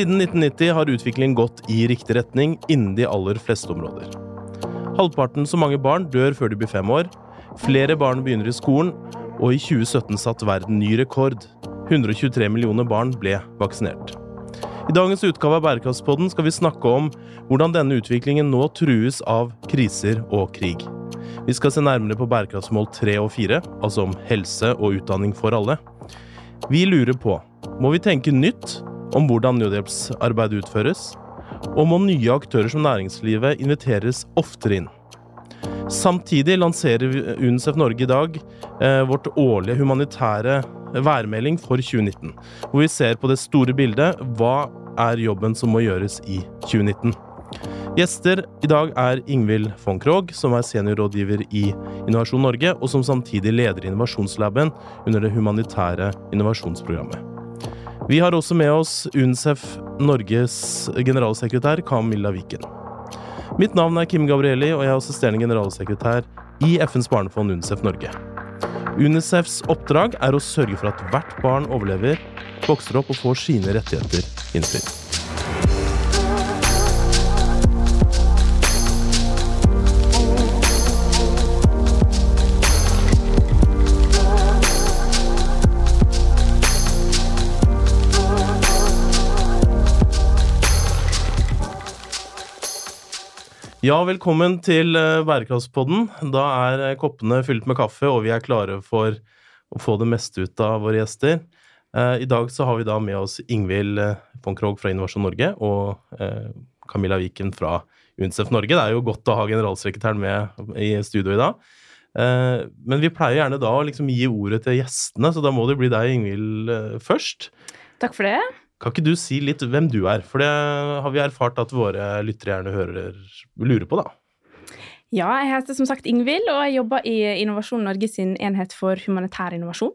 Siden 1990 har utviklingen gått i riktig retning innen de aller fleste områder. Halvparten så mange barn dør før de blir fem år. Flere barn begynner i skolen, og i 2017 satte verden ny rekord. 123 millioner barn ble vaksinert. I dagens utgave av Bærekraftspodden skal vi snakke om hvordan denne utviklingen nå trues av kriser og krig. Vi skal se nærmere på bærekraftsmål 3 og 4, altså om helse og utdanning for alle. Vi lurer på må vi tenke nytt om hvordan nødhjelpsarbeid utføres, og må nye aktører som næringslivet inviteres oftere inn. Samtidig lanserer UNICEF Norge i dag eh, vårt årlige humanitære værmelding for 2019, hvor vi ser på det store bildet. Hva er jobben som må gjøres i 2019? Gjester i dag er Ingvild von Krogh, som er seniorrådgiver i Innovasjon Norge, og som samtidig leder innovasjonslaben under det humanitære innovasjonsprogrammet. Vi har også med oss UNICEF Norges generalsekretær Camilla Viken. Mitt navn er Kim Gabrielli, og jeg er assisterende generalsekretær i FNs barnefond UNICEF Norge. UNICEFs oppdrag er å sørge for at hvert barn overlever, vokser opp og får sine rettigheter innfridd. Ja, velkommen til eh, Bærekraftspodden. Da er eh, koppene fylt med kaffe, og vi er klare for å få det meste ut av våre gjester. Eh, I dag så har vi da med oss Ingvild von Krogh fra Innovasjon Norge og Camilla Viken fra UNICEF Norge. Det er jo godt å ha generalsekretæren med i studio i dag. Men vi pleier gjerne da å liksom gi ordet til gjestene, så da må det bli deg, Ingvild, først. Takk for det. Kan ikke du si litt hvem du er? For det har vi erfart at våre lyttere gjerne hører, lurer på, da. Ja, jeg heter som sagt Ingvild, og jeg jobber i Innovasjon Norge sin enhet for humanitær innovasjon.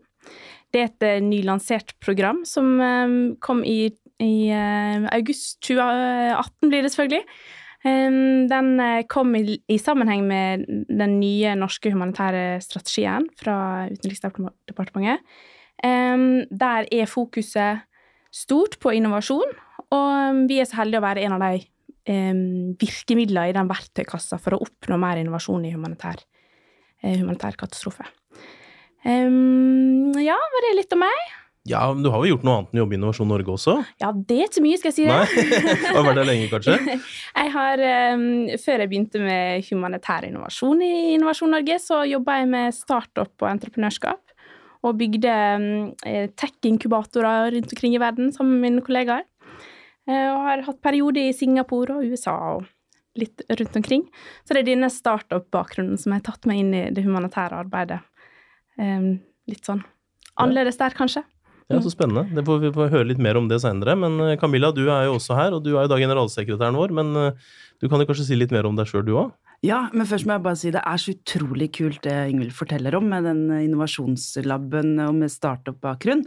Det er et eh, nylansert program som eh, kom i, i eh, august 2018, blir det selvfølgelig. Den kom i, i, sammenheng med den nye norske humanitære strategien fra Utenriksdepartementet. Der er fokuset stort på innovasjon, og um, vi er så heldige å være en av de eh, virkemidlene i den verktøykassa for å oppnå mer innovasjon i humanitær, eh, humanitær katastrofe. Um, ja, var det litt om meg? Ja, men Du har jo gjort noe annet enn å jobbe i Innovasjon Norge også? Ja, det er ikke mye, skal jeg si det. Nei, Har vært der lenge, kanskje? Jeg har, um, Før jeg begynte med humanitær innovasjon i Innovasjon Norge, så jobba jeg med startup og entreprenørskap og bygde eh, tech-inkubatorer rundt omkring i verden sammen med mine kollegaer. Eh, og har hatt perioder i Singapore og USA og litt rundt omkring. Så det er denne startup-bakgrunnen som har tatt meg inn i det humanitære arbeidet. Eh, litt sånn annerledes der, kanskje. Ja, Så spennende. Det får vi får høre litt mer om det seinere. Men Camilla, du er jo også her, og du er jo da generalsekretæren vår. Men du kan jo kanskje si litt mer om deg sjøl, du òg? Ja, men først må jeg bare si det er så utrolig kult det Ingvild forteller om, med den innovasjonslaben og med startup-bakgrunn.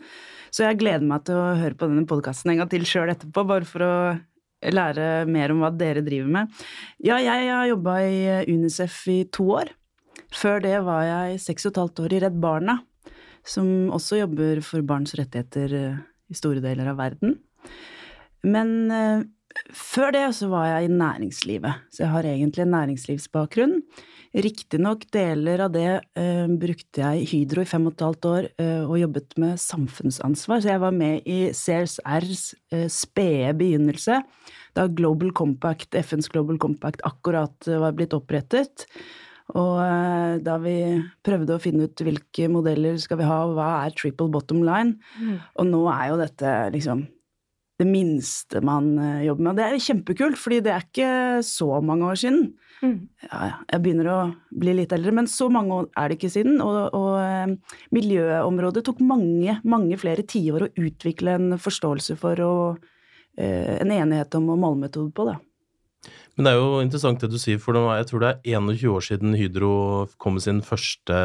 Så jeg gleder meg til å høre på denne podkasten en gang til sjøl etterpå, bare for å lære mer om hva dere driver med. Ja, jeg har jobba i Unicef i to år. Før det var jeg seks og et halvt år i Redd Barna, som også jobber for barns rettigheter i store deler av verden. Men eh, før det så var jeg i næringslivet, så jeg har egentlig en næringslivsbakgrunn. Riktignok deler av det eh, brukte jeg i Hydro i fem og et halvt år eh, og jobbet med samfunnsansvar, så jeg var med i CSRs eh, spede begynnelse, da Global Compact, FNs Global Compact akkurat var blitt opprettet. Og eh, da vi prøvde å finne ut hvilke modeller skal vi ha, og hva er triple bottom line, mm. og nå er jo dette liksom det minste man eh, jobber med. Og det er kjempekult, fordi det er ikke så mange år siden. Mm. Ja, jeg begynner å bli litt eldre, men så mange år er det ikke siden. Og, og eh, miljøområdet tok mange, mange flere tiår å utvikle en forståelse for og en enighet om og målmetode på, da. Men det er jo interessant det du sier, for jeg tror det er 21 år siden Hydro kom med sin første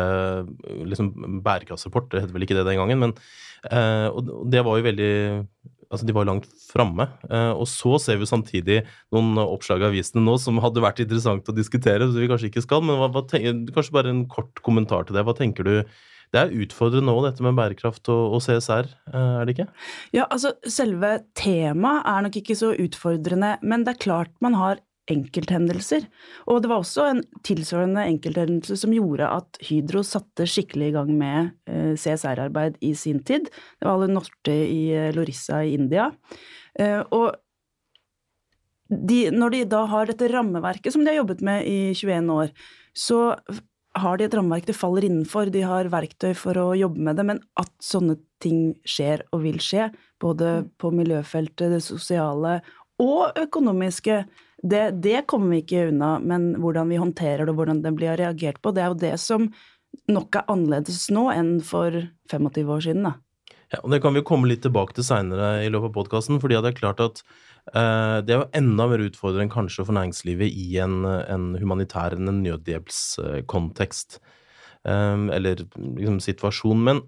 liksom, bærekraftsrapport. Det het vel ikke det den gangen, men eh, og det var jo veldig altså de var langt framme. Eh, og så ser vi samtidig noen oppslag i avisene nå som hadde vært interessant å diskutere, så vi kanskje ikke skal. Men hva, hva tenker, kanskje bare en kort kommentar til det. Hva tenker du Det er utfordrende nå, dette med bærekraft og, og CSR, eh, er det ikke? Ja, altså selve temaet er nok ikke så utfordrende, men det er klart man har enkelthendelser. Og det var også en tilsvarende enkelthendelse som gjorde at Hydro satte skikkelig i gang med eh, CSR-arbeid i sin tid. Det var alle Norte i eh, Lorissa i India. Og de, når de da har dette rammeverket som de har jobbet med i 21 år, så har de et rammeverk det faller innenfor, de har verktøy for å jobbe med det, men at sånne ting skjer og vil skje, både mm. på miljøfeltet, det sosiale og økonomiske, det, det kommer vi ikke unna. Men hvordan vi håndterer det, og hvordan det blir reagert på, det er jo det som nok er annerledes nå enn for 25 år siden, da. Ja, og Det kan vi komme litt tilbake til seinere i løpet av podkasten. fordi det er klart at det er jo enda mer utfordrende kanskje for næringslivet i en, en humanitær en nødhjelpskontekst. Um, eller liksom situasjon. Men,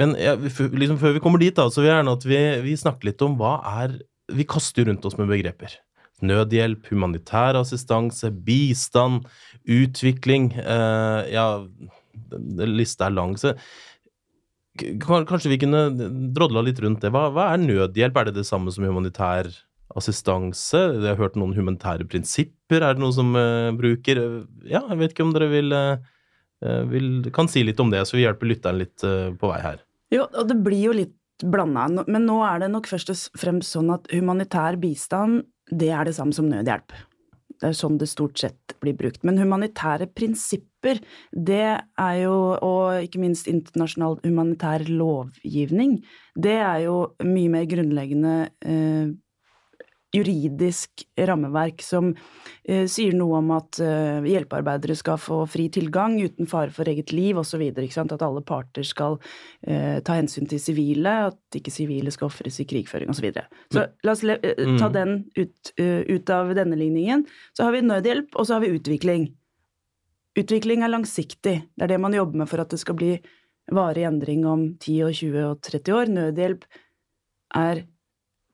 men ja, liksom, før vi kommer dit, da, så vil jeg gjerne at vi, vi snakker litt om hva er Vi kaster rundt oss med begreper. Nødhjelp, humanitær assistanse, bistand, utvikling eh, Ja, lista er lang. så Kanskje vi kunne drodla litt rundt det. Hva, hva, er nødhjelp? Er det det samme som humanitær assistanse? Jeg har hørt noen humanitære prinsipper. Er det noe som uh, bruker Ja, jeg vet ikke om dere vil, uh, vil, kan si litt om det, så vi hjelper lytteren litt uh, på vei her. Jo, og det blir jo litt blanda, men nå er det nok først og fremst sånn at humanitær bistand, det er det samme som nødhjelp. Det er sånn det stort sett blir brukt. Men humanitære prinsipper, det er jo, og ikke minst internasjonal humanitær lovgivning, det er jo mye mer grunnleggende eh, juridisk rammeverk som eh, sier noe om at eh, hjelpearbeidere skal få fri tilgang uten fare for eget liv osv. At alle parter skal eh, ta hensyn til sivile, at ikke sivile skal ofres i krigføring osv. Så, videre. så la oss eh, ta mm. den ut, uh, ut av denne ligningen. Så har vi nødhjelp, og så har vi utvikling. Utvikling er langsiktig. Det er det man jobber med for at det skal bli varig endring om 10 og 20 og 30 år. Nødhjelp er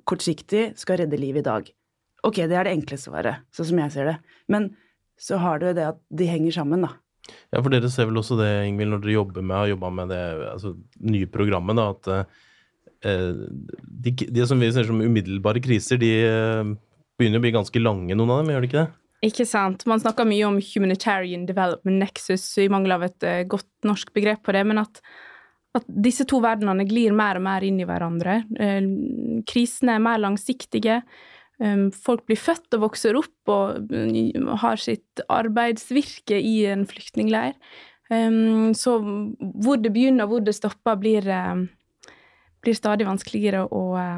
kortsiktig skal redde liv i dag. Ok, det er det enkle svaret, sånn som jeg ser det. Men så har du det at de henger sammen, da. Ja, for dere ser vel også det, Ingvild, når dere jobber med, har jobba med det altså, nye programmet, da, at eh, de, de, som vi ser som umiddelbare kriser, de eh, begynner å bli ganske lange, noen av dem, gjør de ikke det? Ikke sant. Man snakker mye om humanitarian development nexus, i mangel av et uh, godt norsk begrep på det, men at at disse to verdenene glir mer og mer inn i hverandre. Eh, krisene er mer langsiktige. Eh, folk blir født og vokser opp og eh, har sitt arbeidsvirke i en flyktningleir. Så hvor det begynner og hvor det stopper, blir, blir stadig vanskeligere å, å ja,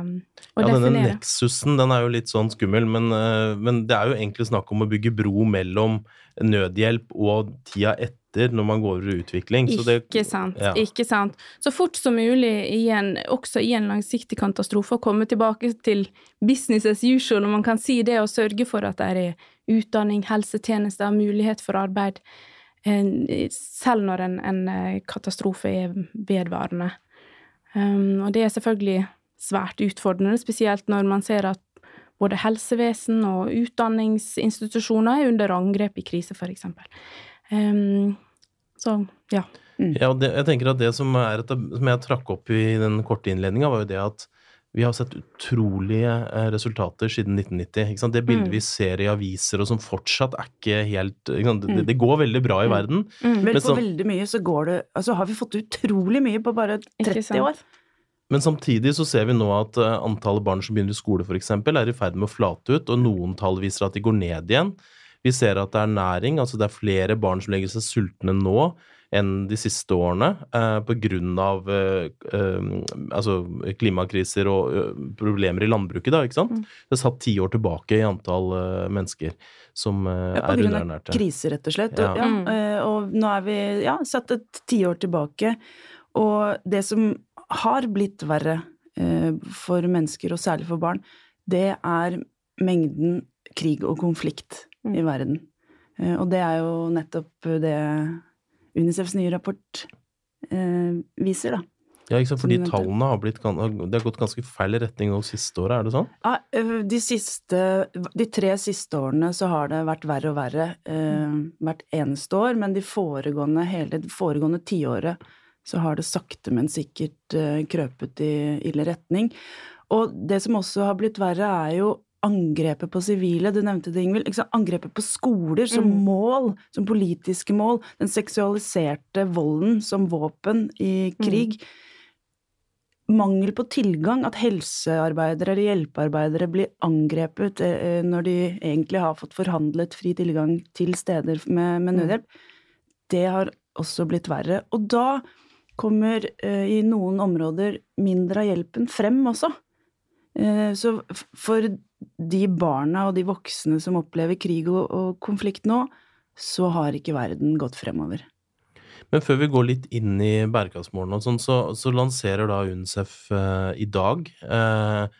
definere. Denne neksusen den er jo litt sånn skummel, men, men det er jo egentlig snakk om å bygge bro mellom nødhjelp og tida etter etter når man går over utvikling. Det, ikke sant. Ja. Ikke sant. Så fort som mulig, igjen, også i en langsiktig katastrofe, å komme tilbake til business as usual, når man kan si det, og sørge for at det er utdanning, helsetjenester, mulighet for arbeid, selv når en, en eh, katastrofe er vedvarende. Um, og det er selvfølgelig svært utfordrende, spesielt når man ser at både helsevesen og utdanningsinstitusjoner er under angrep i krise, eksempel. Um, så ja. Mm. Ja, det, jeg tenker at det som, er, som jeg trakk opp i den korte innledninga, var jo det at vi har sett utrolige eh, resultater siden 1990. Det bildet mm. vi ser i aviser, og som fortsatt er ikke helt ikke det, mm. det, går veldig bra i mm. verden. Mm. Men på veldig mye så går det Altså har vi fått utrolig mye på bare 30 år. Men samtidig så ser vi nå at uh, antallet barn som begynner i skole f.eks., er i ferd med å flate ut, og noen tall viser at de går ned igjen. Vi ser at det er næring, altså det er flere barn som legger seg sultne nå enn de siste årene eh, av eh, eh, altså klimakriser og uh, problemer i landbruket, da, ikke sant? Mm. Det er satt ti år tilbake i antall eh, mennesker som eh, ja, er underernærte. På grunn av kriser, rett og slett. Ja. Og, ja, mm. og nå er vi ja, satt et tiår tilbake. Og det som har blitt verre for mennesker, og særlig for barn, det er mengden krig og konflikt mm. i verden. Eh, og det er jo nettopp det Unicefs nye rapport eh, viser, da. Ja, ikke sant, fordi tallene har blitt Det har gått ganske feil retning nå siste året, er det sånn? Ja, de siste De tre siste årene så har det vært verre og verre eh, hvert eneste år, men de foregående hele det foregående tiåret så har det sakte, men sikkert eh, krøpet i ille retning. Og det som også har blitt verre, er jo angrepet på sivile. Du nevnte det, Ingvild. Angrepet på skoler som mm. mål, som politiske mål. Den seksualiserte volden som våpen i krig. Mm mangel på tilgang, at helsearbeidere eller hjelpearbeidere blir angrepet eh, når de egentlig har fått forhandlet fri tilgang til steder med, med mm. nødhjelp, det har også blitt verre. Og da kommer eh, i noen områder mindre av hjelpen frem også. Eh, så for de barna og de voksne som opplever krig og, og konflikt nå, så har ikke verden gått fremover. Men før vi går litt inn i bærekraftsmålene sånn, så, så, lanserer da UNICEF eh, i dag eh,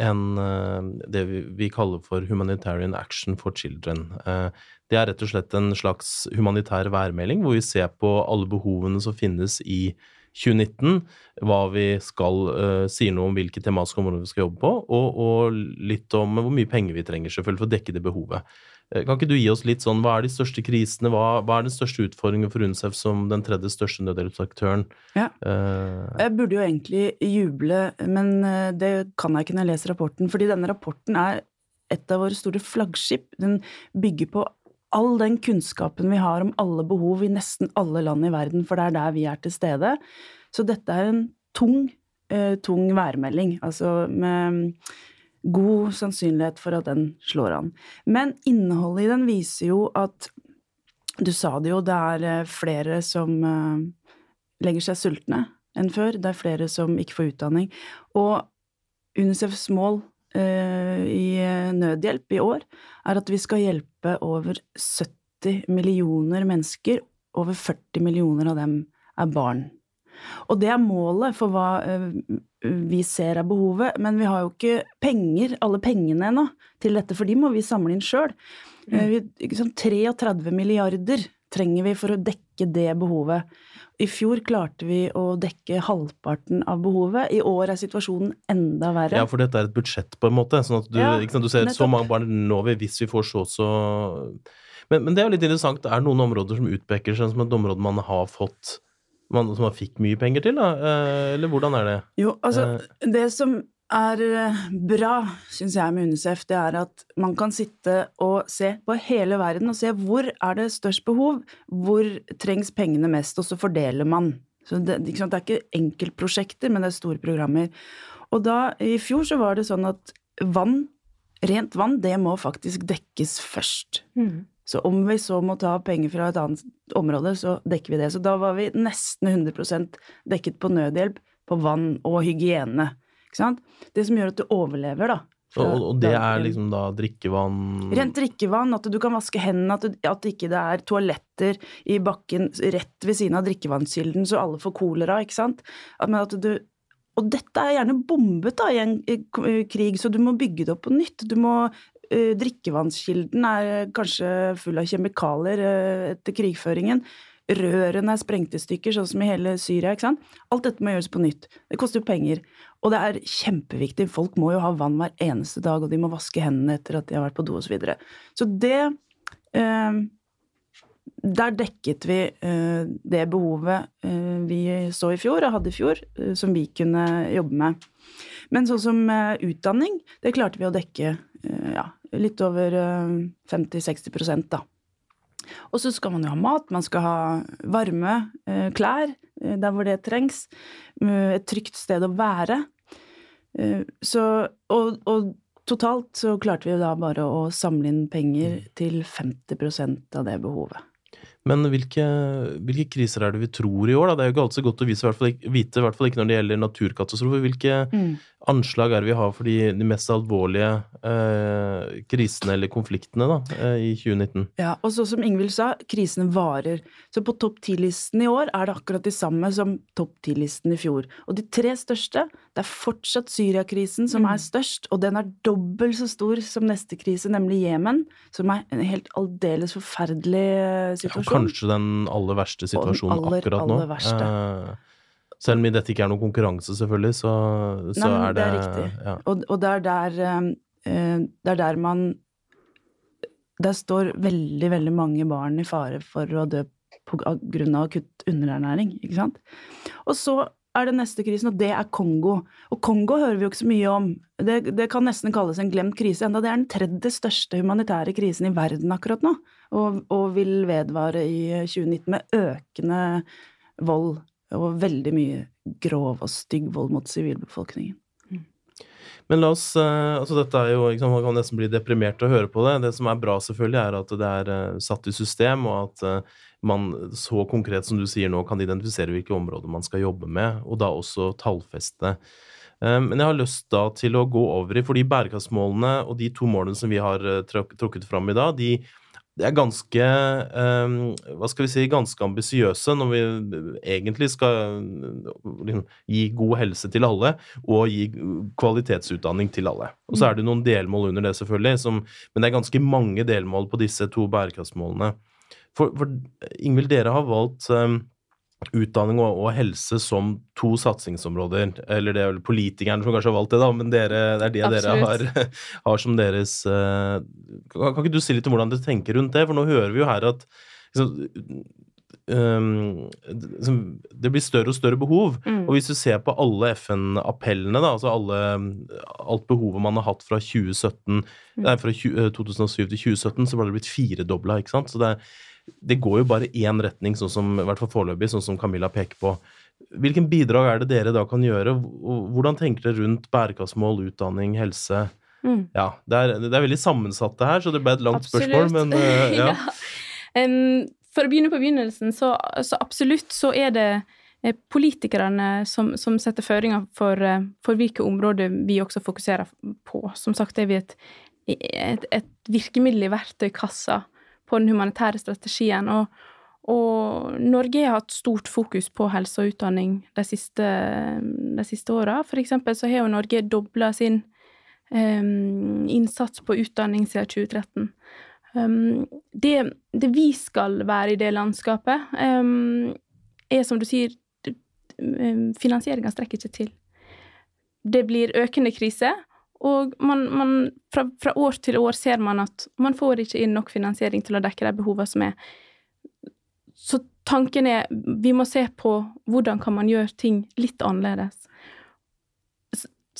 en, eh, det vi, vi, kaller for Humanitarian Action for Children. Eh, det er rett og slett en slags humanitær værmelding hvor vi ser på alle behovene som finnes i 2019, hva vi skal uh, sier noe om hvilke tematiske områder vi skal jobbe på, og, og, litt om hvor mye penger vi trenger selvfølgelig for å dekke det behovet. Uh, kan ikke du gi oss litt sånn, Hva er de største krisene, hva, hva er den største utfordringen for UNICEF som den tredje største nødhjelpsaktøren? Ja. Uh, jeg burde jo egentlig juble, men eh, det kan jeg ikke når jeg leser rapporten. Fordi denne rapporten er et av våre store flaggskip. Den bygger på all den kunnskapen vi har om alle behov i nesten alle land i verden, for det er der vi er til stede. Så dette er en tung, uh, tung værmelding. Altså med god sannsynlighet for at den slår an. Men innholdet i den viser jo at Du sa det jo, det er eh, flere som eh, legger seg sultne enn før. Det er flere som ikke får utdanning. Og UNICEFs mål uh, i nødhjelp i år er at vi skal hjelpe over 70 millioner mennesker. Over 40 millioner av dem er barn. Og det er målet for hva vi ser er behovet, men vi har jo ikke penger, alle pengene ennå, til dette, for de må vi samle inn sjøl. Mm. 33 milliarder trenger vi for å dekke det behovet. I fjor klarte vi å dekke halvparten av behovet. I år er situasjonen enda verre. Ja, for dette er et budsjett, på en måte. sånn at du, ja, sant, du ser nettopp. så mange barn når vi, hvis vi får så så men, men, det er jo litt interessant. Er Det noen områder som utpeker seg som et område man har fått man, som man fikk mye penger til, da? Eh, eller hvordan er det? Jo, altså, eh. det som er eh, bra, syns jeg, med UNICEF, det er at man kan sitte og se på hele verden og se hvor er det størst behov, hvor trengs pengene mest, og så fordeler man. Så det, det er ikke enkeltprosjekter, men det er store programmer. Og da, i fjor så var det sånn at vann, rent vann, det må faktisk dekkes først. Mm. Så om vi så må ta penger fra et annet område, så dekker vi det. Så da var vi nesten 100% dekket på nødhjelp, på vann og hygiene. Det som gjør at du overlever, da. Og, og, det er liksom da drikkevann Rent drikkevann, at du kan vaske hendene, at, du, at ikke det er toaletter i bakken rett ved siden av drikkevannskilden så alle får kolera, ikke sant. Men at du og dette er gjerne bombet da, i en krig, så du må bygge det opp på nytt. Du må Eh, drikkevannskilden er kanskje full av kjemikalier eh, etter krigføringen. Rørene er sprengt i stykker, sånn som i hele Syria. ikke sant? Alt dette må gjøres på nytt. Det koster jo penger. Og det er kjempeviktig. Folk må jo ha vann hver eneste dag, og de må vaske hendene etter at de har vært på do osv. Så, videre. så det eh, Der dekket vi eh, det behovet eh, vi så i fjor, og hadde i fjor, eh, som vi kunne jobbe med. Men sånn som utdanning, det klarte vi å dekke ja, litt over 50-60 eh, da. Og så skal man jo ha mat, man skal ha varme eh, klær eh, der hvor det trengs. Et trygt sted å være. Så, og, og, totalt så klarte vi jo da bare å samle inn penger til 50% av det behovet. Men hvilke, hvilke, kriser er det vi tror i år? Da? Det er jo ikke alltid så godt å vise, hvert fall, vite, i hvert fall ikke når det gjelder naturkatastrofer. Hvilke mm. anslag er det vi har for de, de mest alvorlige eh, krisene eller konfliktene da, eh, i 2019? Ja, og så som Ingvild sa, krisene varer. Så på topp ti-listen i år er det akkurat de samme som topp ti-listen i fjor. Og de tre største, det er fortsatt Syriakrisen som mm. er størst, og den er dobbelt så stor som neste krise, nemlig Jemen, som er en helt aldeles forferdelig eh, situasjon kanskje den aller verste situasjonen aller, akkurat nå. Aller verste. Eh, selv om dette ikke er noen konkurranse, selvfølgelig, så, så Nei, er det, det er riktig. Ja. Og, og, det er der eh, Det er der man Der står veldig, veldig mange barn i fare for å dø av akutt underernæring, ikke sant. Og så er det neste krisen, og det er Kongo. Og Kongo hører vi jo ikke så mye om. Det, det kan nesten kalles en glemt krise, enda det er den tredje største humanitære krisen i verden akkurat nå, og, og vil vedvare i 2019 med økende vold og veldig mye grov og stygg vold mot sivilbefolkningen. Men la oss eh, Altså, dette er jo liksom, Man kan nesten bli deprimert av å høre på det. Det som er bra, selvfølgelig, er at det er eh, satt i system, og at eh, man så konkret som du sier nå, kan identifisere hvilke områder man skal jobbe med, og da også tallfeste. Men jeg har lyst da til å gå over i, fordi bærekraftsmålene og de to målene som vi har trukket fram i dag, de det er ganske um, Hva skal vi si ganske ambisiøse når vi egentlig skal um, gi god helse til alle og gi kvalitetsutdanning til alle. Og så er det noen delmål under det, selvfølgelig, som, men det er ganske mange delmål på disse to bærekraftsmålene. For, for Ingvild, dere har valgt um, utdanning og, og, helse som to satsingsområder. Eller det er vel politikerne som kanskje har valgt det, da, men dere, det er det Absolutt. dere har, har, som deres uh, kan, ikke du si litt om hvordan dere tenker rundt det? For nå hører vi jo her at liksom, um, det blir større og større behov. Mm. Og hvis du ser på alle FN-appellene, da, altså alle, alt behovet man har hatt fra, 2017, mm. nei, fra 20, 2007 til 2017, så ble det blitt firedobla. Så det er det går jo bare én retning, sånn som, i hvert fall foreløpig, sånn som Camilla peker på. Hvilken bidrag er det dere da kan gjøre? Hvordan tenker dere rundt bærekraftsmål, utdanning, helse? Mm. Ja, det er, det er, veldig sammensatt det her, så det ble et langt absolutt. spørsmål, men uh, ja. ja. Um, for å begynne på begynnelsen, så, så absolutt så er det eh, politikerne som, som setter føringer for, eh, for, hvilke områder vi også fokuserer på. Som sagt er vi et, et, et virkemiddel i verktøykassa på den humanitære strategien. Og, og, Norge har hatt stort fokus på helse og utdanning de siste, de siste åra. For eksempel så har jo Norge dobla sin um, innsats på utdanning siden 2013. Um, det, det, vi skal være i det landskapet, um, er som du sier, finansieringa strekker ikke til. Det blir økende krise, og man, man, fra, fra, år til år ser man at man får ikke inn nok finansiering til å dekke de behovene som er. Så tanken er vi må se på hvordan kan man gjøre ting litt annerledes.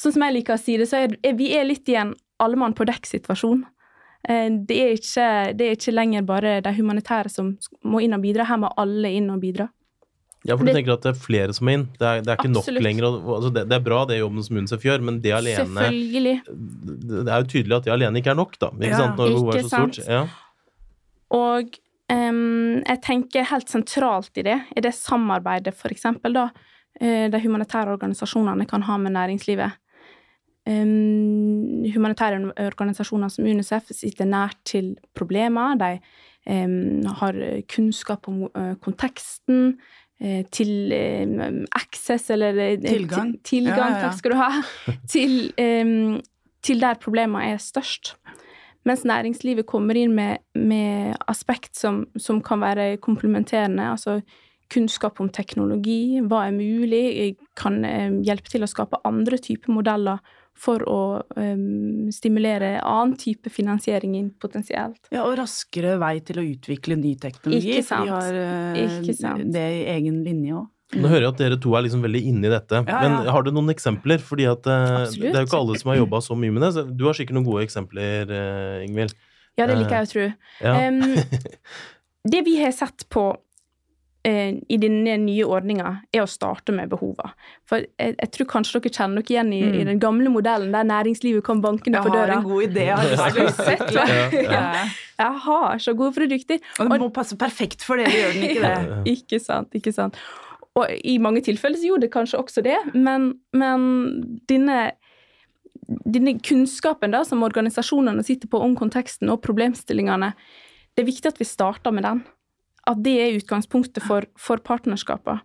Sånn som jeg liker å si det, så er, er vi er litt i en alle mann på dekk-situasjon. Eh, det, det, er ikke lenger bare de humanitære som må inn og bidra, her må alle inn og bidra. Ja, for du tenker at det er flere som må inn. Det er, det er ikke Absolutt. nok lenger. Altså det, det, er bra, det jobben som UNICEF gjør, men det alene Selvfølgelig. Det er jo tydelig at det alene ikke er nok, da. Ikke ja, sant? Når behovet er så stort. Ja. Og um, jeg tenker helt sentralt i det, er det samarbeidet eksempel da eh, de humanitære organisasjonene kan ha med næringslivet. Um, humanitære organisasjoner som UNICEF sitter nært til problemer. De um, har kunnskap om uh, konteksten. Eh, til um, access, eller tilgang, Tilgang. tilgang, ja, ja, ja. takk skal du ha, til, um, til der problemene er størst. Mens næringslivet kommer inn med, med aspekt som, som, kan være komplementerende. Altså kunnskap om teknologi, hva er mulig, kan hjelpe til å skape andre typer modeller for å um, stimulere annen type finansiering inn potensielt. Ja, og raskere vei til å utvikle ny teknologi. Ikke sant. Vi har uh, det i egen linje òg. Nå hører jeg at dere to er liksom veldig inne i dette. Ja, ja. Men har du noen eksempler? Fordi at uh, det er jo ikke alle som har jobba så mye med det. Så du har sikkert noen gode eksempler, uh, Ingvild? Ja, det liker jeg å tro. Ja. Um, det vi har sett på i denne nye ordninga, er å starte med behova. For jeg, jeg, tror kanskje dere kjenner dere igjen i, mm. i, den gamle modellen der næringslivet kom bankende på døra. Jeg har en god idé, jeg har ja, Jeg har så gode produkter. Og det må passe perfekt for dere, gjør den ikke det? ikke sant, ikke sant. Og i mange tilfeller så gjorde det kanskje også det, men, men denne denne kunnskapen da, som organisasjonene sitter på om konteksten og problemstillingene, det er viktig at vi starter med den at det er utgangspunktet for, for partnerskapene.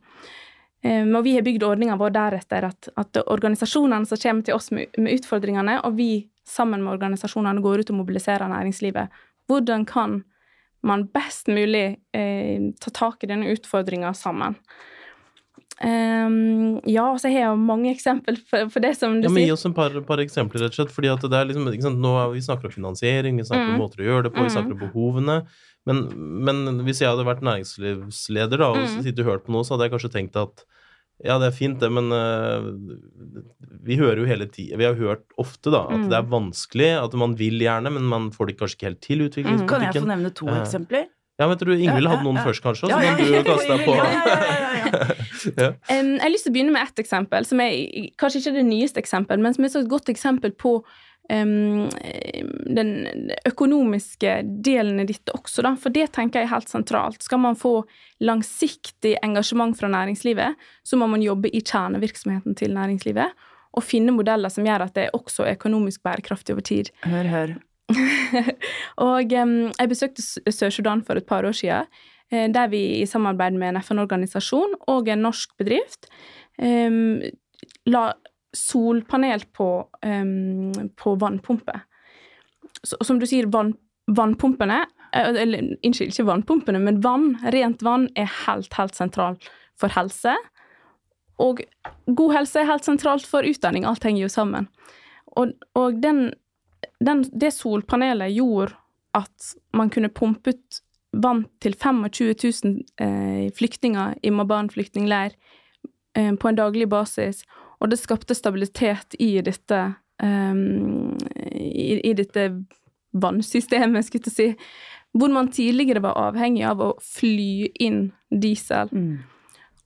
Um, og vi har bygd ordninga vår deretter at, at organisasjonene som kommer til oss med, med, utfordringene, og vi sammen med organisasjonene går ut og mobiliserer næringslivet. Hvordan kan man best mulig eh, ta tak i denne utfordringa sammen? Um, ja, og så har jeg mange eksempler for, for det som du ja, men Gi oss en par, par, eksempler, rett og slett. fordi at det er liksom, Nå er vi snakker om finansiering, vi snakker mm. om måter å gjøre det på, vi snakker om mm. behovene. Men, men, hvis jeg hadde vært næringslivsleder da, og mm. sittet og hørt på noe, så hadde jeg kanskje tenkt at Ja, det er fint, det, men uh, vi hører jo hele tida Vi har hørt ofte da at mm. det er vanskelig, at man vil gjerne, men man får det kanskje ikke helt til. utviklingspolitikken. Mm. Kan jeg få nevne to uh, eksempler? Ja, men tror du Ingvild hadde noen først, kanskje, så kan du kaste deg på. um, jeg har lyst til å begynne med ett eksempel, som er kanskje ikke det nyeste eksempelet, men som er et godt eksempel på um, den økonomiske delen i dette også, da. For det tenker jeg er helt sentralt. Skal man få langsiktig engasjement fra næringslivet, så må man jobbe i kjernevirksomheten til næringslivet. Og finne modeller som gjør at det også er økonomisk bærekraftig over tid. Hør, hør. og um, jeg besøkte Sør-Sudan for et par år siden, uh, der vi i samarbeid med en FN-organisasjon og en norsk bedrift um, la solpanel på, um, på vannpumper. Som du sier, vann, vannpumpene eh, eller, Unnskyld, ikke vannpumpene, men vann, rent vann, er helt, helt sentralt for helse. Og god helse er helt sentralt for utdanning. Alt henger jo sammen. Og, og den den, det solpanelet gjorde at man kunne pumpe ut vann til 25 000 eh, flyktninger i Maban flyktningleir eh, på en daglig basis, og det skapte stabilitet i dette um, i, i, dette vannsystemet, skulle jeg si, hvor man tidligere var avhengig av å fly inn diesel. Mm.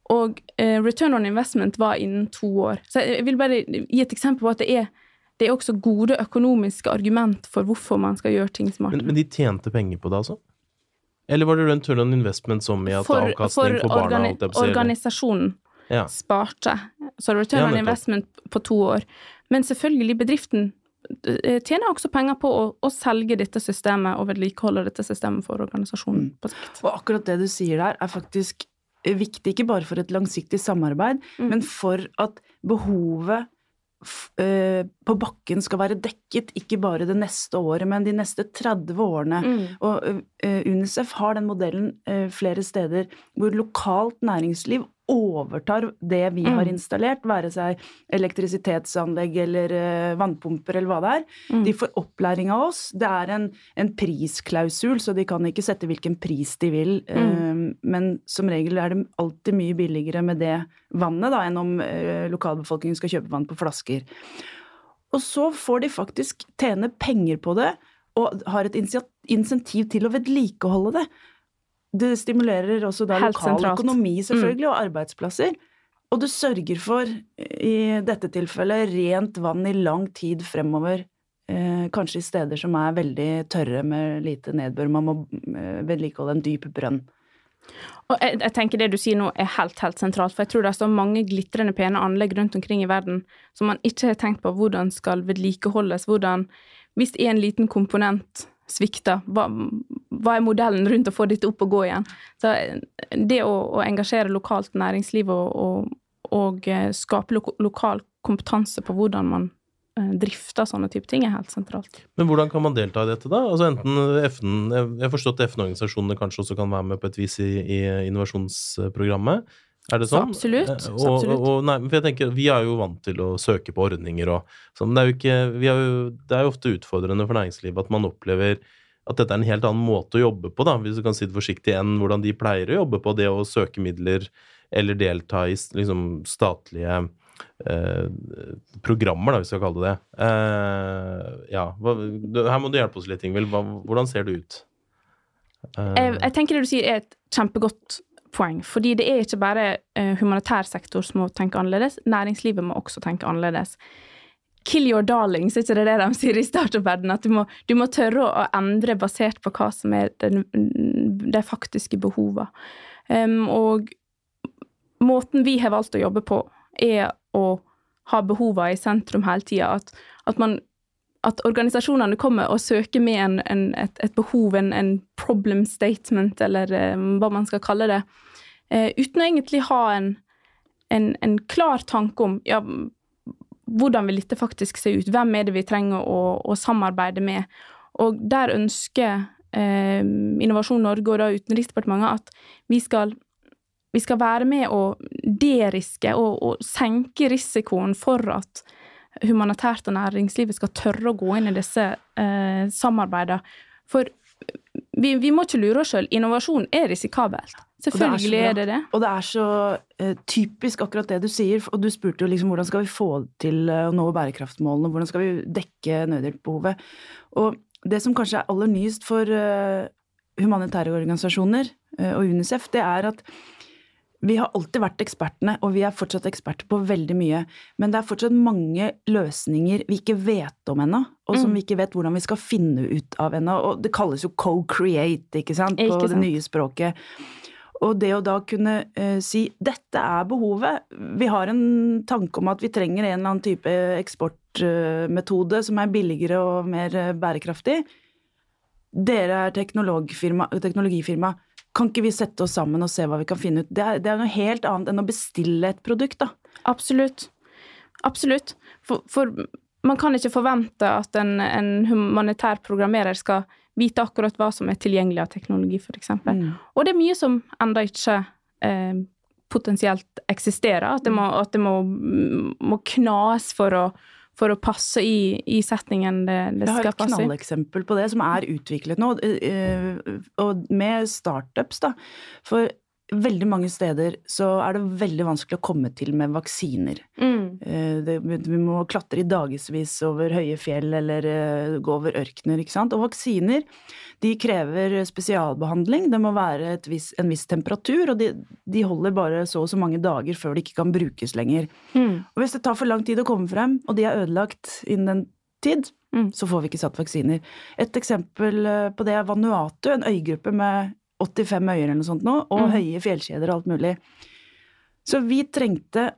Og uh, return on investment var innen to år. Så jeg vil bare gi et eksempel på at det er det er også gode økonomiske argument for hvorfor man skal gjøre ting smart. Men, men de tjente penger på det, altså? Eller var det return on investment som i at for, avkastning for, for barna For organisasjonen ja. sparte. Så return ja, investment på to år. Men selvfølgelig, bedriften eh, tjener også penger på å, å selge dette systemet og vedlikeholde dette systemet for organisasjonen mm. på sikt. Og akkurat det du sier der, er faktisk viktig ikke bare for et langsiktig samarbeid, mm. men for at behovet Eh, på bakken skal være dekket, ikke bare det neste året, men de neste 30 årene. Mm. Og uh, UNICEF har den modellen uh, flere steder hvor lokalt næringsliv overtar det vi mm. har installert, være seg elektrisitetsanlegg eller uh, vannpumper eller hva det er. Mm. De får opplæring av oss. Det er en, en, prisklausul, så de kan ikke sette hvilken pris de vil. Uh, men som regel er det alltid mye billigere med det vannet da, enn om uh, lokalbefolkningen skal kjøpe vann på flasker. Og så får de faktisk tjene penger på det, og har et insentiv til å vedlikeholde det. Det stimulerer også da Helt lokal sentralt. økonomi, mm. selvfølgelig, mm. og arbeidsplasser. Og det sørger for, i dette tilfellet, rent vann i lang tid fremover. Eh, kanskje i steder som er veldig tørre med lite nedbør. Man må eh, vedlikeholde en dyp brønn. Og jeg, jeg, tenker Det du sier nå er helt helt sentralt, for jeg tror det står mange glitrende pene anlegg rundt omkring i verden som man ikke har tenkt på hvordan skal vedlikeholdes. hvordan, Hvis en liten komponent svikter, hva, hva, er modellen rundt å få dette opp og gå igjen? Så det å, å engasjere lokalt næringsliv og, og, og eh, skape lo lokal kompetanse på hvordan man eh, drifter sånne type ting, er helt sentralt. Men hvordan kan man delta i dette, da? Altså enten FN, Jeg har forstått FN-organisasjonene kanskje også kan være med på et vis i, i innovasjonsprogrammet. Er det sånn? Absolutt. Eh, og, absolutt. Og, nei, for jeg tenker, Vi er jo vant til å søke på ordninger og sånn. Det er jo ikke, er jo, det er jo ofte utfordrende for næringslivet at man opplever at dette er en helt annen måte å jobbe på, da, hvis du kan si det forsiktig, enn hvordan de pleier å jobbe på. Det å søke midler eller delta i liksom, statlige eh, programmer, da, hvis vi skal kalle det det. Eh, ja, her må du hjelpe oss litt, Ingvild. Hvordan ser det ut? Eh. Jeg, jeg tenker det du sier er et kjempegodt poeng. Fordi det er ikke bare uh, humanitær sektor som må tenke annerledes, næringslivet må også tenke annerledes. Kill your darlings, er ikke det det de sier i startup-verdenen? At du må, du må, tørre å endre basert på hva som er de faktiske behovene. Um, og måten vi har valgt å jobbe på, er å ha behovene i sentrum hele tida. At, at, at, organisasjonene kommer og søker med en, en, et, et, behov, en, en, problem statement, eller um, hva man skal kalle det, uh, uten å egentlig ha en, klar tanke om ja, hvordan vil dette faktisk se ut? Hvem er det vi trenger å, å samarbeide med? Og der ønsker eh, Innovasjon Norge og da Utenriksdepartementet at vi skal, vi skal være med å deriske og, og, senke risikoen for at humanitært og næringslivet skal tørre å gå inn i disse eh, samarbeidene. For vi, vi, må ikke lure oss sjøl. Innovasjon er risikabelt. Selvfølgelig er det det. Og det er så uh, typisk akkurat det du sier. Og du spurte jo liksom hvordan skal vi få til uh, å nå bærekraftsmålene, hvordan skal vi dekke nødhjelpsbehovet. Og det som kanskje er aller nyest for uh, humanitære organisasjoner og UNICEF, det er at vi har alltid vært ekspertene, og vi er fortsatt eksperter på veldig mye. Men det er fortsatt mange løsninger vi ikke vet om ennå, og som mm. vi ikke vet hvordan vi skal finne ut av ennå. Og det kalles jo co-create, ikke sant, på ikke sant? det nye språket. Og det å da kunne uh, si dette er behovet, vi har en tanke om at vi trenger en eller annen type eksportmetode uh, som er billigere og mer uh, bærekraftig. Dere er teknologifirma, teknologifirma kan ikke vi sette oss sammen og se hva vi kan finne ut? Det er, det er noe helt annet enn å bestille et produkt, da. Absolutt. Absolutt. For, for man kan ikke forvente at en, en, humanitær programmerer skal vite akkurat hva som er tilgjengelig av teknologi, f.eks. Mm. Og det er mye som ennå ikke eh, potensielt eksisterer. At det må, at det må, må knas for å for å passe i, i settingen det, det skal passe i. Jeg har et knalleksempel på det som er utviklet nå, eh, eh, og med startups, da. For veldig mange steder så er det veldig vanskelig å komme til med vaksiner. Mm. Eh, det, vi må klatre i dagevis over høye fjell eller uh, gå over ørkener, ikke sant. Og vaksiner de krever spesialbehandling. Det må være vis, en viss temperatur, og de, de, holder bare så og så mange dager før de ikke kan brukes lenger. Mm. Og hvis det tar for lang tid å komme frem, og de er ødelagt innen den tid, mm. så får vi ikke satt vaksiner. Et eksempel eh, på det er Vanuatu, en øygruppe med 85 øyer eller noe sånt nå, og mm. høye fjellkjeder og alt mulig. Så vi trengte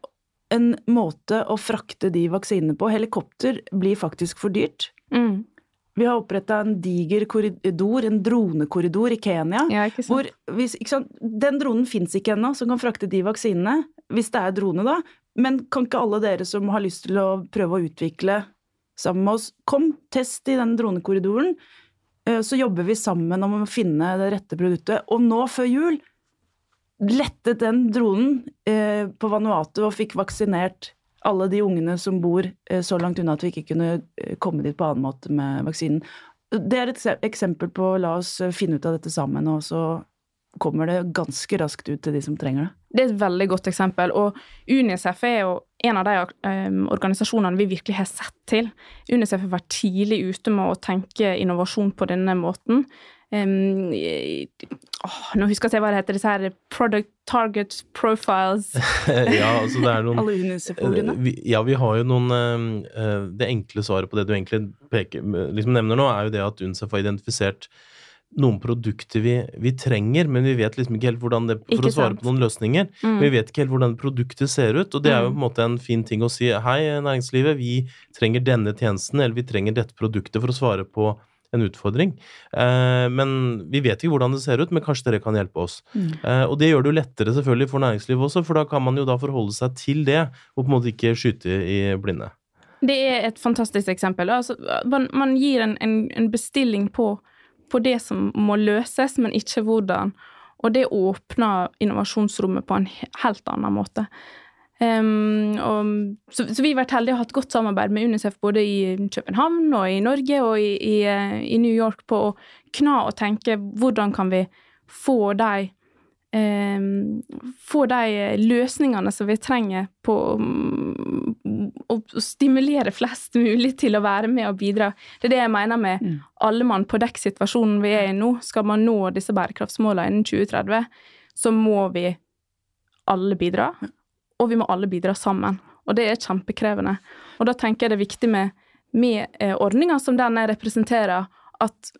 en måte å frakte de vaksinene på. Helikopter blir faktisk for dyrt. Mm. Vi har oppretta en diger korridor, en dronekorridor i Kenya. Ja, hvor hvis, Den dronen fins ikke ennå, som kan frakte de vaksinene. Hvis det er drone, da. Men kan ikke alle dere som har lyst til å prøve å utvikle sammen med oss, kom, test i den dronekorridoren. Eh, så jobber vi sammen om å finne det rette produktet. Og nå før jul lettet den dronen eh, på Vanuatu og fikk vaksinert alle de ungene som bor eh, så langt unna at vi ikke kunne komme dit på annen måte med vaksinen. Det er et eksempel på la oss finne ut av dette sammen, og så kommer det ganske raskt ut til de som trenger det. Det er et veldig godt eksempel. Og Unicef er jo en av de um, organisasjonene vi virkelig har sett til. Unicef har vært tidlig ute med å tenke innovasjon på denne måten. Um, oh, nå husker jeg hva det heter, disse her product target profiles. ja, altså det er noen Alle Unicef-ordene? Eh, ja, vi har jo noen uh, Det enkle svaret på det du egentlig peker, liksom nevner nå, er jo det at Unicef har identifisert noen produkter vi, vi, trenger, men vi vet liksom ikke helt hvordan det For å svare på noen løsninger. Mm. Vi vet ikke helt hvordan produktet ser ut, og det er jo mm. på en måte en fin ting å si. Hei, næringslivet, vi trenger denne tjenesten, eller vi trenger dette produktet for å svare på en utfordring. Eh, men vi vet ikke hvordan det ser ut, men kanskje dere kan hjelpe oss. Mm. Eh, og det gjør det jo lettere selvfølgelig for næringslivet også, for da kan man jo da forholde seg til det, og på en måte ikke skyte i blinde. Det er et fantastisk eksempel. Altså, man, man gir en, en, en bestilling på på det som må løses, men ikke hvordan. Og det åpner innovasjonsrommet på en helt annen måte. Um, og, så, så, vi har vært heldige og hatt godt samarbeid med Unicef både i København og i Norge og i, i, i New York på å kna og tenke hvordan kan vi få de um, få de løsningene som vi trenger på å, stimulere flest mulig til å være med og bidra. Det er det jeg mener med mm. alle mann på dekk-situasjonen vi er i nå. Skal man nå disse bærekraftsmålene innen 2030, så må vi alle bidra. Og vi må alle bidra sammen. Og det er kjempekrevende. Og da tenker jeg det er viktig med, med eh, ordninger som den jeg representerer, at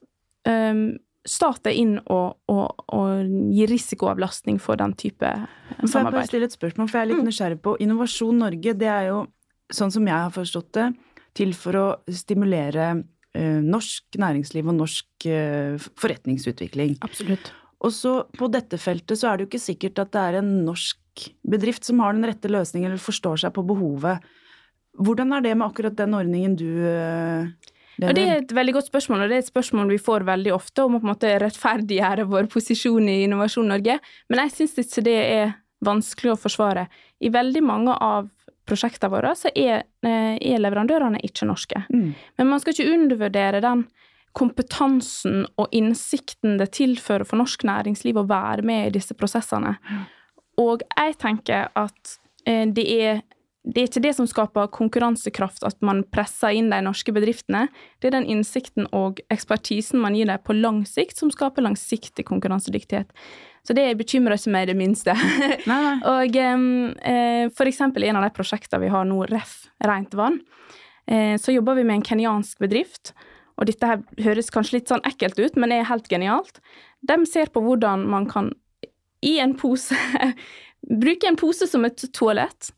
um, stat er inn og, og, og gir risikoavlastning for den type samarbeid. Får jeg bare stille et spørsmål, for jeg er litt mm. nysgjerrig på Innovasjon Norge. Det er jo sånn som jeg har forstått det, til for å stimulere eh, norsk næringsliv og norsk eh, forretningsutvikling. Absolutt. Og så på dette feltet så er det jo ikke sikkert at det er en norsk bedrift som har den rette løsningen eller forstår seg på behovet. Hvordan er det med akkurat den ordningen du eh, ja, det er et veldig godt spørsmål, og det er et spørsmål vi får veldig ofte, om å på en måte rettferdiggjøre vår posisjon i Innovasjon Norge. Men jeg syns ikke det er vanskelig å forsvare. I veldig mange av prosjektene våre, så er, eh, er leverandørene ikke norske. Mm. Men man skal ikke undervurdere den kompetansen og innsikten det tilfører for norsk næringsliv å være med i disse prosessene. Og jeg tenker at eh, det er det er ikke det som skaper konkurransekraft, at man presser inn de norske bedriftene. Det er den innsikten og ekspertisen man gir dem på lang sikt, som skaper langsiktig konkurransedyktighet. Så det bekymrer ikke meg det minste. Nei, nei. og eh, for eksempel en av de prosjektene vi har nå, REF, rent vann, eh, så jobber vi med en kenyansk bedrift. Og dette her høres kanskje litt sånn ekkelt ut, men er helt genialt. De ser på hvordan man kan i en pose Bruke en pose som et toalett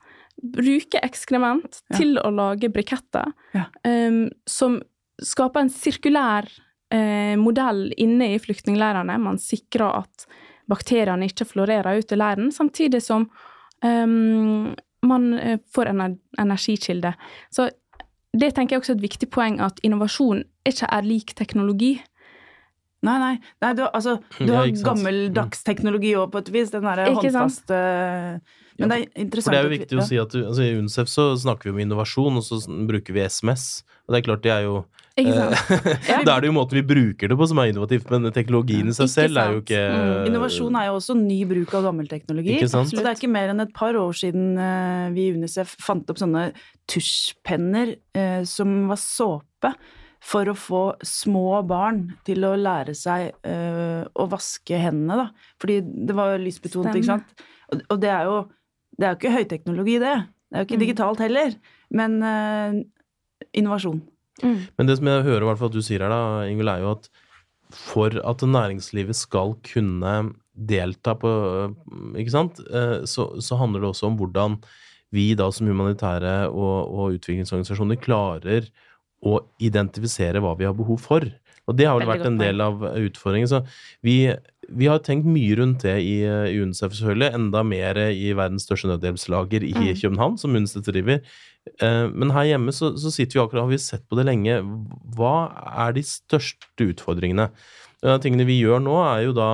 bruke ekskrement Ja. til å lage briketter, Ja. um, som skaper en sirkulær eh, modell inne i flyktningleirene. Man sikrer at bakteriene ikke florerer ut i leiren, samtidig som um, man eh, får en energikilde. Så det tenker jeg også er et viktig poeng, at innovasjon ikke er lik teknologi. Nei, nei. nei du, altså, du har gammeldags teknologi òg, på et vis. Den derre håndfaste sant? Men det er interessant For det er jo viktig å si at du, altså, I UNICEF så snakker vi om innovasjon, og så bruker vi SMS. Og det er klart det er jo eh, Da er det jo måten vi bruker det på som er innovativt, men teknologien i seg Ikke selv er jo ikke Mm. Innovasjon er jo også ny bruk av gammel teknologi. Så det er ikke mer enn et par år siden eh, vi i Unicef fant opp sånne tusjpenner eh, som var såpe, for å få små barn til å lære seg eh, å vaske hendene, da. Fordi det var lysbetont, ikke sant. Og, og det er jo det er jo ikke høyteknologi, det. Det er jo ikke Mm. digitalt heller. Men uh, innovasjon. Mm. Men det som jeg hører i hvert fall at du sier her, da, Ingvild, er jo at for at næringslivet skal kunne delta på Ikke sant, Eh, så, så handler det også om hvordan vi da som humanitære og, og utviklingsorganisasjoner klarer å identifisere hva vi har behov for. Og det har vel vært en del av utfordringen. Så vi, vi har tenkt mye rundt det i, i UNICEF, selvfølgelig. Enda mer i verdens største nødhjelpslager i Mm. København, som UNICEF driver. Eh, Men her hjemme så, så sitter vi akkurat, har vi sett på det lenge. Hva er de største utfordringene? En av tingene vi gjør nå, er jo da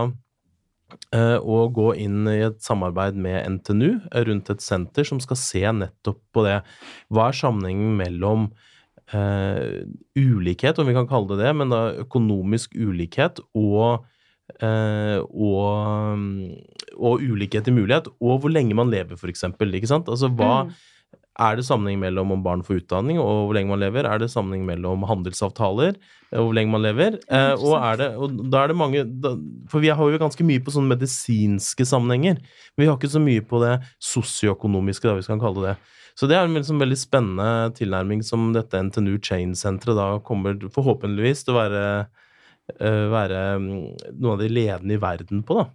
eh, å gå inn i et samarbeid med NTNU eh, rundt et senter som skal se nettopp på det. Hva er sammenhengen mellom eh, ulikhet, om vi kan kalle det det, men da økonomisk ulikhet og eh, og, mm, og ulikhet i mulighet, og hvor lenge man lever, for eksempel. Ikke sant? Altså, hva, Mm. Er det sammenheng mellom om barn får utdanning og hvor lenge man lever? Er det sammenheng mellom handelsavtaler og hvor lenge man lever? Eh, og, er det, og da er det mange da, For vi har jo ganske mye på sånne medisinske sammenhenger. Men vi har ikke så mye på det sosioøkonomiske, da vi skal kalle det. Så det er en liksom veldig spennende tilnærming som dette NTNU Chain-senteret da kommer forhåpentligvis til å være, eh, være mm, noen av de ledende i verden på, da.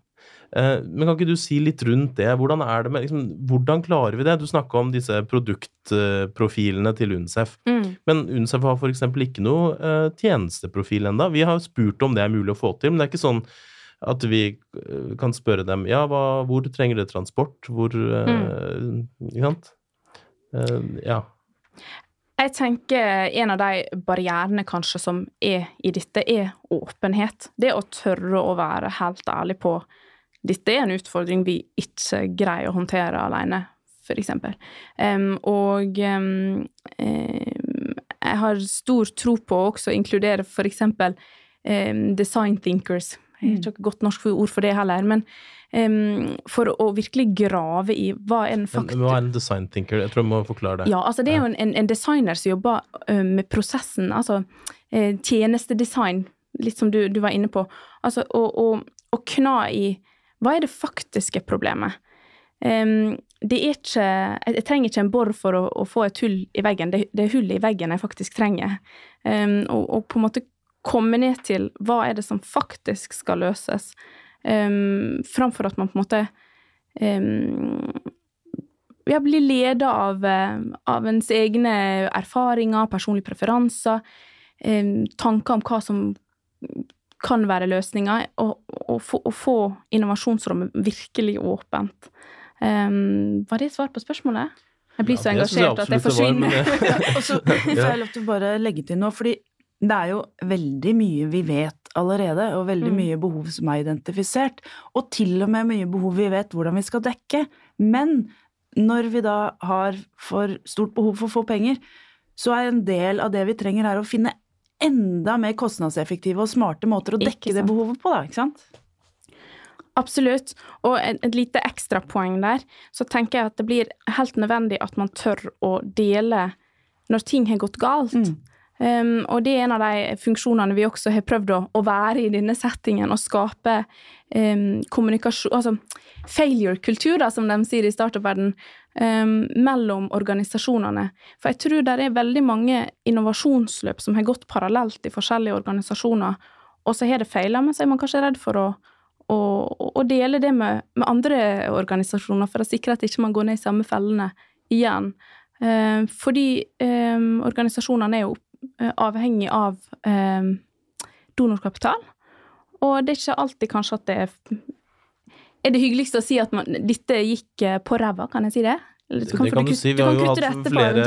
Eh, Men kan ikke du si litt rundt det? Hvordan er det med liksom, Hvordan klarer vi det? Du snakka om disse produktprofilene til UNICEF. Mm. Men UNICEF har f.eks. ikke noe uh, tjenesteprofil enda. Vi har spurt om det er mulig å få til, men det er ikke sånn at vi eh, kan spørre dem ja, hva, hvor trenger dere transport? Hvor eh, Ikke sant? Uh, ja. Jeg tenker en av de barrierene kanskje som er i dette, er åpenhet. Det å tørre å være helt ærlig på dette er en utfordring vi ikke greier å håndtere alene, for eksempel. Og um, jeg har stor tro på å også inkludere for eksempel design thinkers. Jeg har ikke noe godt norsk ord for det heller, men em, for å virkelig grave i hva Men, faktisk hva er en design thinker? Jeg tror jeg må forklare det. ja, altså det er jo en, en, en designer som jobber ø, med prosessen, altså uh, tjenestedesign, litt som du, du var inne på. Altså å, kna i hva er det faktiske problemet? Um, det er ikke jeg trenger ikke en bor for å, å få et hull i veggen, det, det er hullet i veggen jeg faktisk trenger. Um, og, og på en måte komme ned til hva er det som faktisk skal løses, um, framfor at man på en måte um, ja, blir leda av, eh, av ens egne erfaringer, personlige preferanser, um, tanker om hva som kan være løsninger, og, og, få, og få innovasjonsrommet virkelig åpent. Um, var det svar på spørsmålet? Jeg blir så Ja, synes jeg engasjert at jeg det forsvinner. Og så får jeg lov til å bare legge til noe, fordi det er jo veldig mye vi vet allerede, og veldig Mm. mye behov som er identifisert. Og til og med mye behov vi vet hvordan vi skal dekke. Men når vi da har for stort behov for å få penger, så er en del av det vi trenger, er å finne enda mer kostnadseffektive og smarte måter å dekke det behovet på, da, ikke sant? Absolutt. Og et, et lite ekstrapoeng der, så tenker jeg at det blir helt nødvendig at man tør å dele når ting har gått galt. Mm. Um, og det er en av de funksjonene vi også har prøvd å, å være i denne settingen, å skape um, kommunikasjon Altså failure-kultur, som de sier i startup-verden, um, mellom organisasjonene. For jeg tror det er veldig mange innovasjonsløp som har gått parallelt i forskjellige organisasjoner, og så har det feila, men så er man kanskje redd for å å, å dele det med, med andre organisasjoner for å sikre at ikke man går ned i samme fellene igjen. Eh, fordi organisasjonene er jo avhengig av eh, donorkapital, og det er ikke alltid kanskje at det er Er det hyggeligst å si at man, dette gikk eh, på ræva, kan jeg si det? Eller Det kan, kan du du si. Vi har jo hatt flere.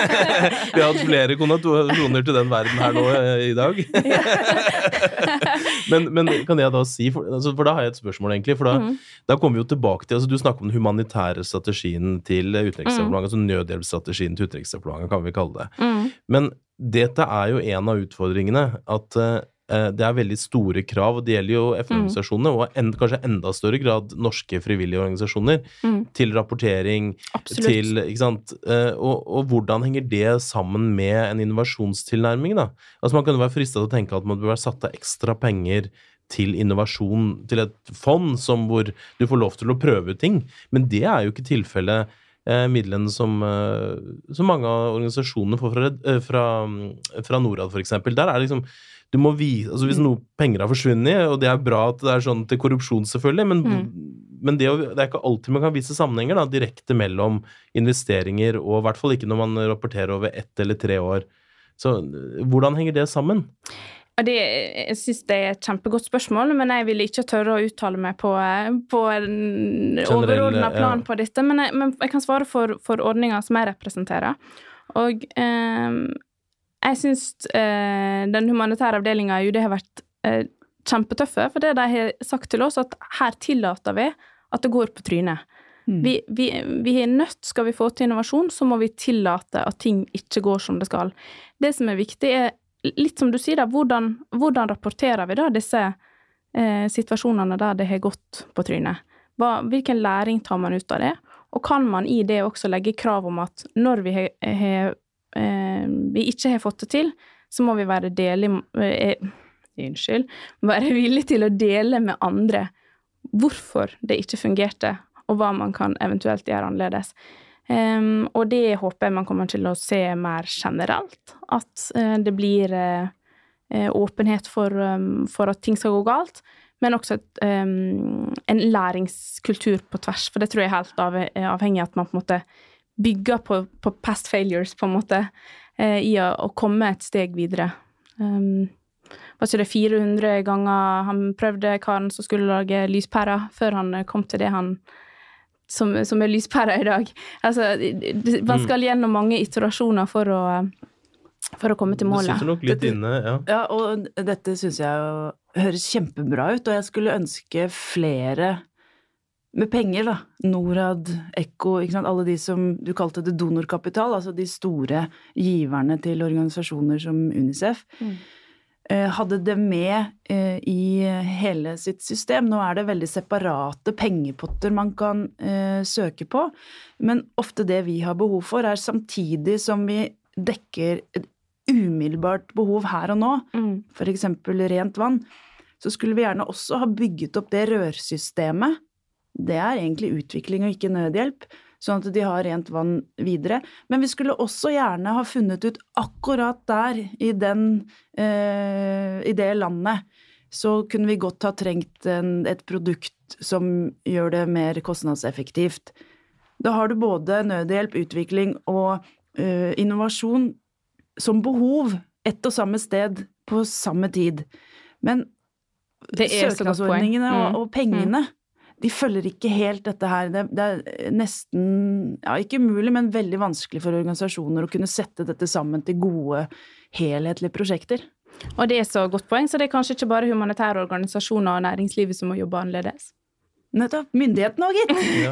Vi har hatt flere konnotasjoner til den verden her nå eh, i dag. men, men kan jeg da si, for, altså, for da har jeg et spørsmål, egentlig. For da, Mm. da kommer vi jo tilbake til altså Du snakker om den humanitære strategien til Mm. Altså nødhjelpsstrategien til Utenriksdepartementet, kan vi kalle det. Mm. Men dette er jo en av utfordringene. At eh, det er veldig store krav, og det gjelder jo FN-organisasjonene, og en, kanskje enda større grad norske frivillige organisasjoner, Mm. til rapportering, Absolutt. til ikke sant? Eh, Og, og hvordan henger det sammen med en innovasjonstilnærming, da? Altså Man kan jo være frista til å tenke at man bør være satt av ekstra penger til innovasjon, til et fond som hvor du får lov til å prøve ut ting. Men det er jo ikke tilfellet. Eh, midlene som, eh, som mange av organisasjonene får fra, eh, fra, mm, fra Norad, f.eks. Der er det liksom du må vise, altså Hvis noe penger har forsvunnet, og det er bra at det er sånn til korrupsjon, selvfølgelig, men, men det, å, det er ikke alltid man kan vise sammenhenger da, direkte mellom investeringer, og i hvert fall ikke når man rapporterer over ett eller tre år. Så hvordan henger det sammen? Det, jeg syns det er et kjempegodt spørsmål, men jeg vil ikke tørre å uttale meg på, på en overordna plan ja. på dette. Men jeg, men jeg kan svare for, for ordninga som jeg representerer. Og eh, jeg syns eh, den humanitære avdelinga i UD har vært eh, kjempetøffe, for det de har sagt til oss, at her tillater vi at det går på trynet. Mm. Vi, vi, vi er nødt, skal vi få til innovasjon, så må vi tillate at ting ikke går som det skal. Det som er viktig, er litt som du sier, da, hvordan, hvordan rapporterer vi da disse eh, situasjonene der det har gått på trynet? Hva, hvilken læring tar man ut av det? Og kan man i det også legge krav om at når vi, he, he, eh, vi ikke har fått det til, så må vi være delig, eh, Unnskyld. Være villig til å dele med andre hvorfor det ikke fungerte, og hva man kan eventuelt gjøre annerledes. Em, og det håper jeg man kommer til å se mer generelt. At uh, det blir eh, åpenhet for, um, for at ting skal gå galt, men også et, um, en læringskultur på tvers. For det tror jeg er helt av, avhengig av at man på en måte bygger på, på past failures, på en måte, uh, i å, å komme et steg videre. Um, var ikke det 400 ganger han prøvde karen som skulle lage lyspærer, før han kom til det han som, som er lyspæra i dag. Altså, det- det- man Mm. skal gjennom mange iterasjoner for å, for å komme til Det målet. sitter nok litt Dette- inne, ja. Ja, og dette syns jeg jo høres kjempebra ut, og jeg skulle ønske flere med penger, da. Norad, Ekko, ikke sant. Alle de som du kalte det donorkapital, altså de store giverne til organisasjoner som Unicef. Mm. Eh, Hadde det med eh, i hele sitt system. Nå er det veldig separate pengepotter man kan eh, søke på, men ofte det vi har behov for, er samtidig som vi dekker et umiddelbart behov her og nå, Mm. f.eks. rent vann, så skulle vi gjerne også ha bygget opp det rørsystemet. Det er egentlig utvikling og ikke nødhjelp, sånn at de har rent vann videre. Men vi skulle også gjerne ha funnet ut akkurat der, i, den, eh, i det landet, så kunne vi godt ha trengt en, et produkt som gjør det mer kostnadseffektivt. Da har du både nødhjelp, utvikling og eh, innovasjon som behov ett og samme sted på samme tid. Men søknadsordningene Mm. og pengene, de følger ikke helt dette her. Det, det er nesten, ja ikke umulig, men veldig vanskelig for organisasjoner å kunne sette dette sammen til gode, helhetlige prosjekter. Og det er så godt poeng, så det er kanskje ikke bare humanitære organisasjoner og næringslivet som må jobbe annerledes. Nettopp. Myndighetene òg, gitt. Ja.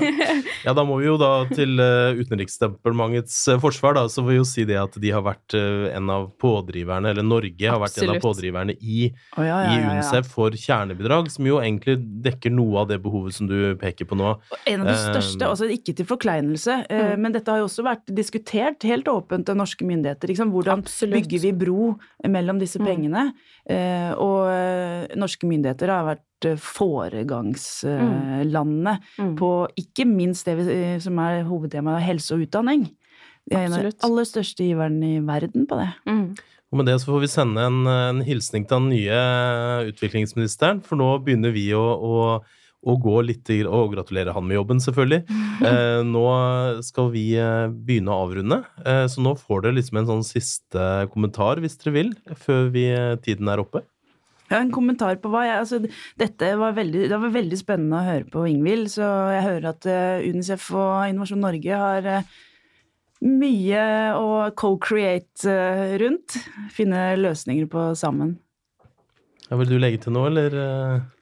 ja, da må vi jo da til uh, Utenriksdepartementets uh, forsvar, da, så vil vi jo si det at de har vært uh, en av pådriverne, eller Norge har vært en av pådriverne i, oh, ja, ja, i UNICEF for kjernebidrag, som jo egentlig dekker noe av det behovet som du peker på nå. En av de største, altså ikke til forkleinelse, mm. men dette har jo også vært diskutert helt åpent av norske myndigheter. Liksom. Hvordan Absolutt. bygger vi bro mellom disse mm. pengene? Mm. og norske myndigheter har vært foregangslandet mm. mm. på ikke minst det vi, som er hovedtemaet, helse og utdanning. De er en av de aller største giverne i verden på det. Mm. Og med det så får vi sende en, en, hilsning til den nye utviklingsministeren, for nå begynner vi å, å, å gå litt Og gratulerer han med jobben, selvfølgelig. Eh, nå skal vi eh, begynne å avrunde, eh, så nå får dere liksom en sånn siste kommentar, hvis dere vil, før vi, eh, tiden er oppe. Ja, en kommentar på hva jeg, altså, Dette var veldig, det var veldig spennende å høre på Ingvild. Så jeg hører at uh, Unicef og Innovasjon Norge har uh, mye å co-create uh, rundt. Finne løsninger på sammen. Ja, vil du legge til noe, eller?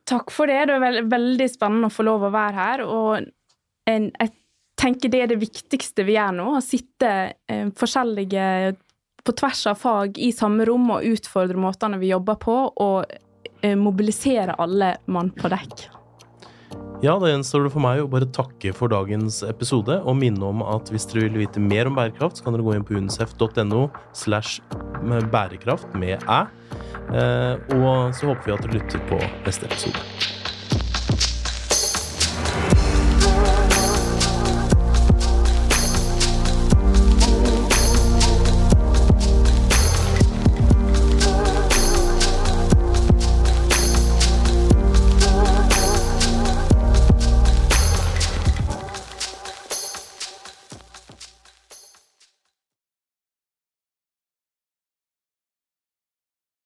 Takk for det. Det er veldig spennende å få lov å være her. Og en, jeg tenker det er det viktigste vi gjør nå. Å sitte forskjellige på tvers av fag i samme rom og utfordre måtene vi jobber på, og eh, mobilisere alle mann på dekk. Ja, da gjenstår det for meg å bare takke for dagens episode og minne om at hvis dere vil vite mer om bærekraft, så kan dere gå inn på unicef.no slash bærekraft med æ. Eh, og så håper vi at dere lytter på neste episode.